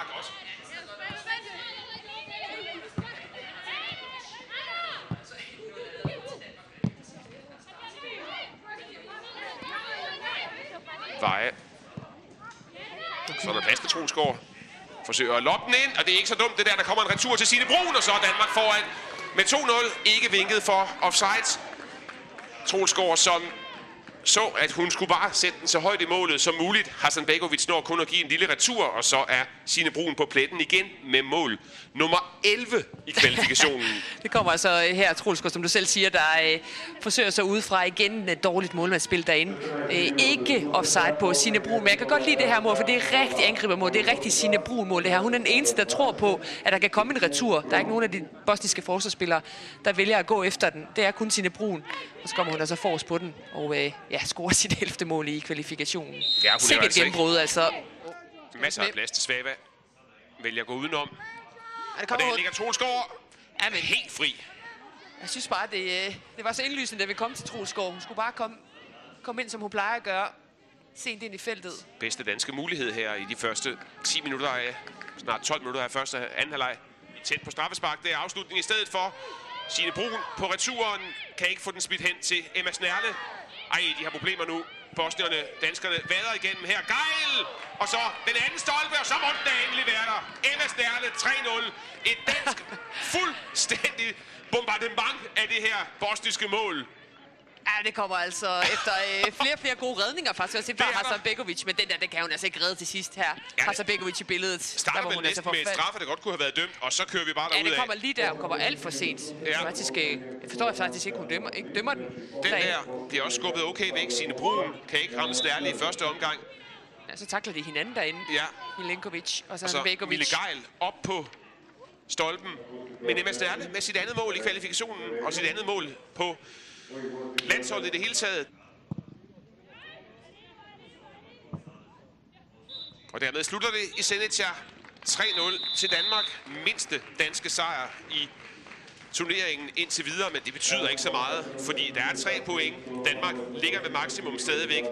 bare godt. Veje. Så er der plads til Tronsgaard. Forsøger at loppe den ind, og det er ikke så dumt det der. Der kommer en retur til Signe Brun, og så er Danmark foran med 2-0. Ikke vinket for offside. Tronsgaard, som så, at hun skulle bare sætte den så højt i målet som muligt. Hassan Begovic når kun at give en lille retur, og så er Signe Brun på pletten igen med mål nummer 11 i kvalifikationen. Det kommer altså her, Trulsgaard, som du selv siger, der øh, forsøger sig udefra igen et dårligt målmandsspil derinde. Øh, ikke offside på Signe Brun, men jeg kan godt lide det her mål, for det er rigtig angribermål. Det er rigtig Signe Brun-mål, det her. Hun er den eneste, der tror på, at der kan komme en retur. Der er ikke nogen af de bosniske forsvarsspillere, der vælger at gå efter den. Det er kun Signe Brun. Og så kommer hun altså forrest på den, og øh, ja, scorer sit 11. mål i kvalifikationen. Ja, er Sikkert altså gennembrud, altså. Masser af plads til Svava. Vælger at gå udenom. Ja, det Og der ud. ligger Trulsgaard Ja, men helt fri. Jeg synes bare, det, øh, det var så indlysende, da vi kom til Trulsgaard. Hun skulle bare komme, komme ind, som hun plejer at gøre. Sent ind i feltet. bedste danske mulighed her i de første 10 minutter af, snart 12 minutter af første anden halvleg. Tæt på straffespark, det er afslutning i stedet for. Signe Brun på returen kan ikke få den smidt hen til Emma Snerle. Ej, de har problemer nu. Bosnierne, danskerne vader igennem her. Geil! Og så den anden stolpe, og så må den da endelig være der. Emma Snerle 3-0. Et dansk fuldstændig bombardement af det her bosniske mål. Ja, det kommer altså efter øh, flere flere gode redninger faktisk. Også Det fra der. Hassan Begovic, men den der, den kan hun altså ikke redde til sidst her. det- Hassan Begovic i billedet. Starter vel næsten med et straffe, der godt kunne have været dømt, og så kører vi bare Ja, derud det kommer lige der. Hun kommer alt for sent. Ja. Ja. Faktisk, øh, jeg forstår faktisk ikke, hun dømmer, ikke dømmer den. Den derinde. der bliver også skubbet okay væk. Signe Brun kan ikke ramme Snærle i første omgang. Ja, så takler de hinanden derinde. Ja. Milenkovic og så, Og så Begovic. Mille Geil op på stolpen. Men Emma Stærle med sit andet mål i kvalifikationen, og sit andet mål på landsholdet i det hele taget. Og dermed slutter det i Seneca 3-0 til Danmark. Mindste danske sejr i turneringen indtil videre, men det betyder ikke så meget, fordi der er tre point. Danmark ligger ved maksimum stadigvæk.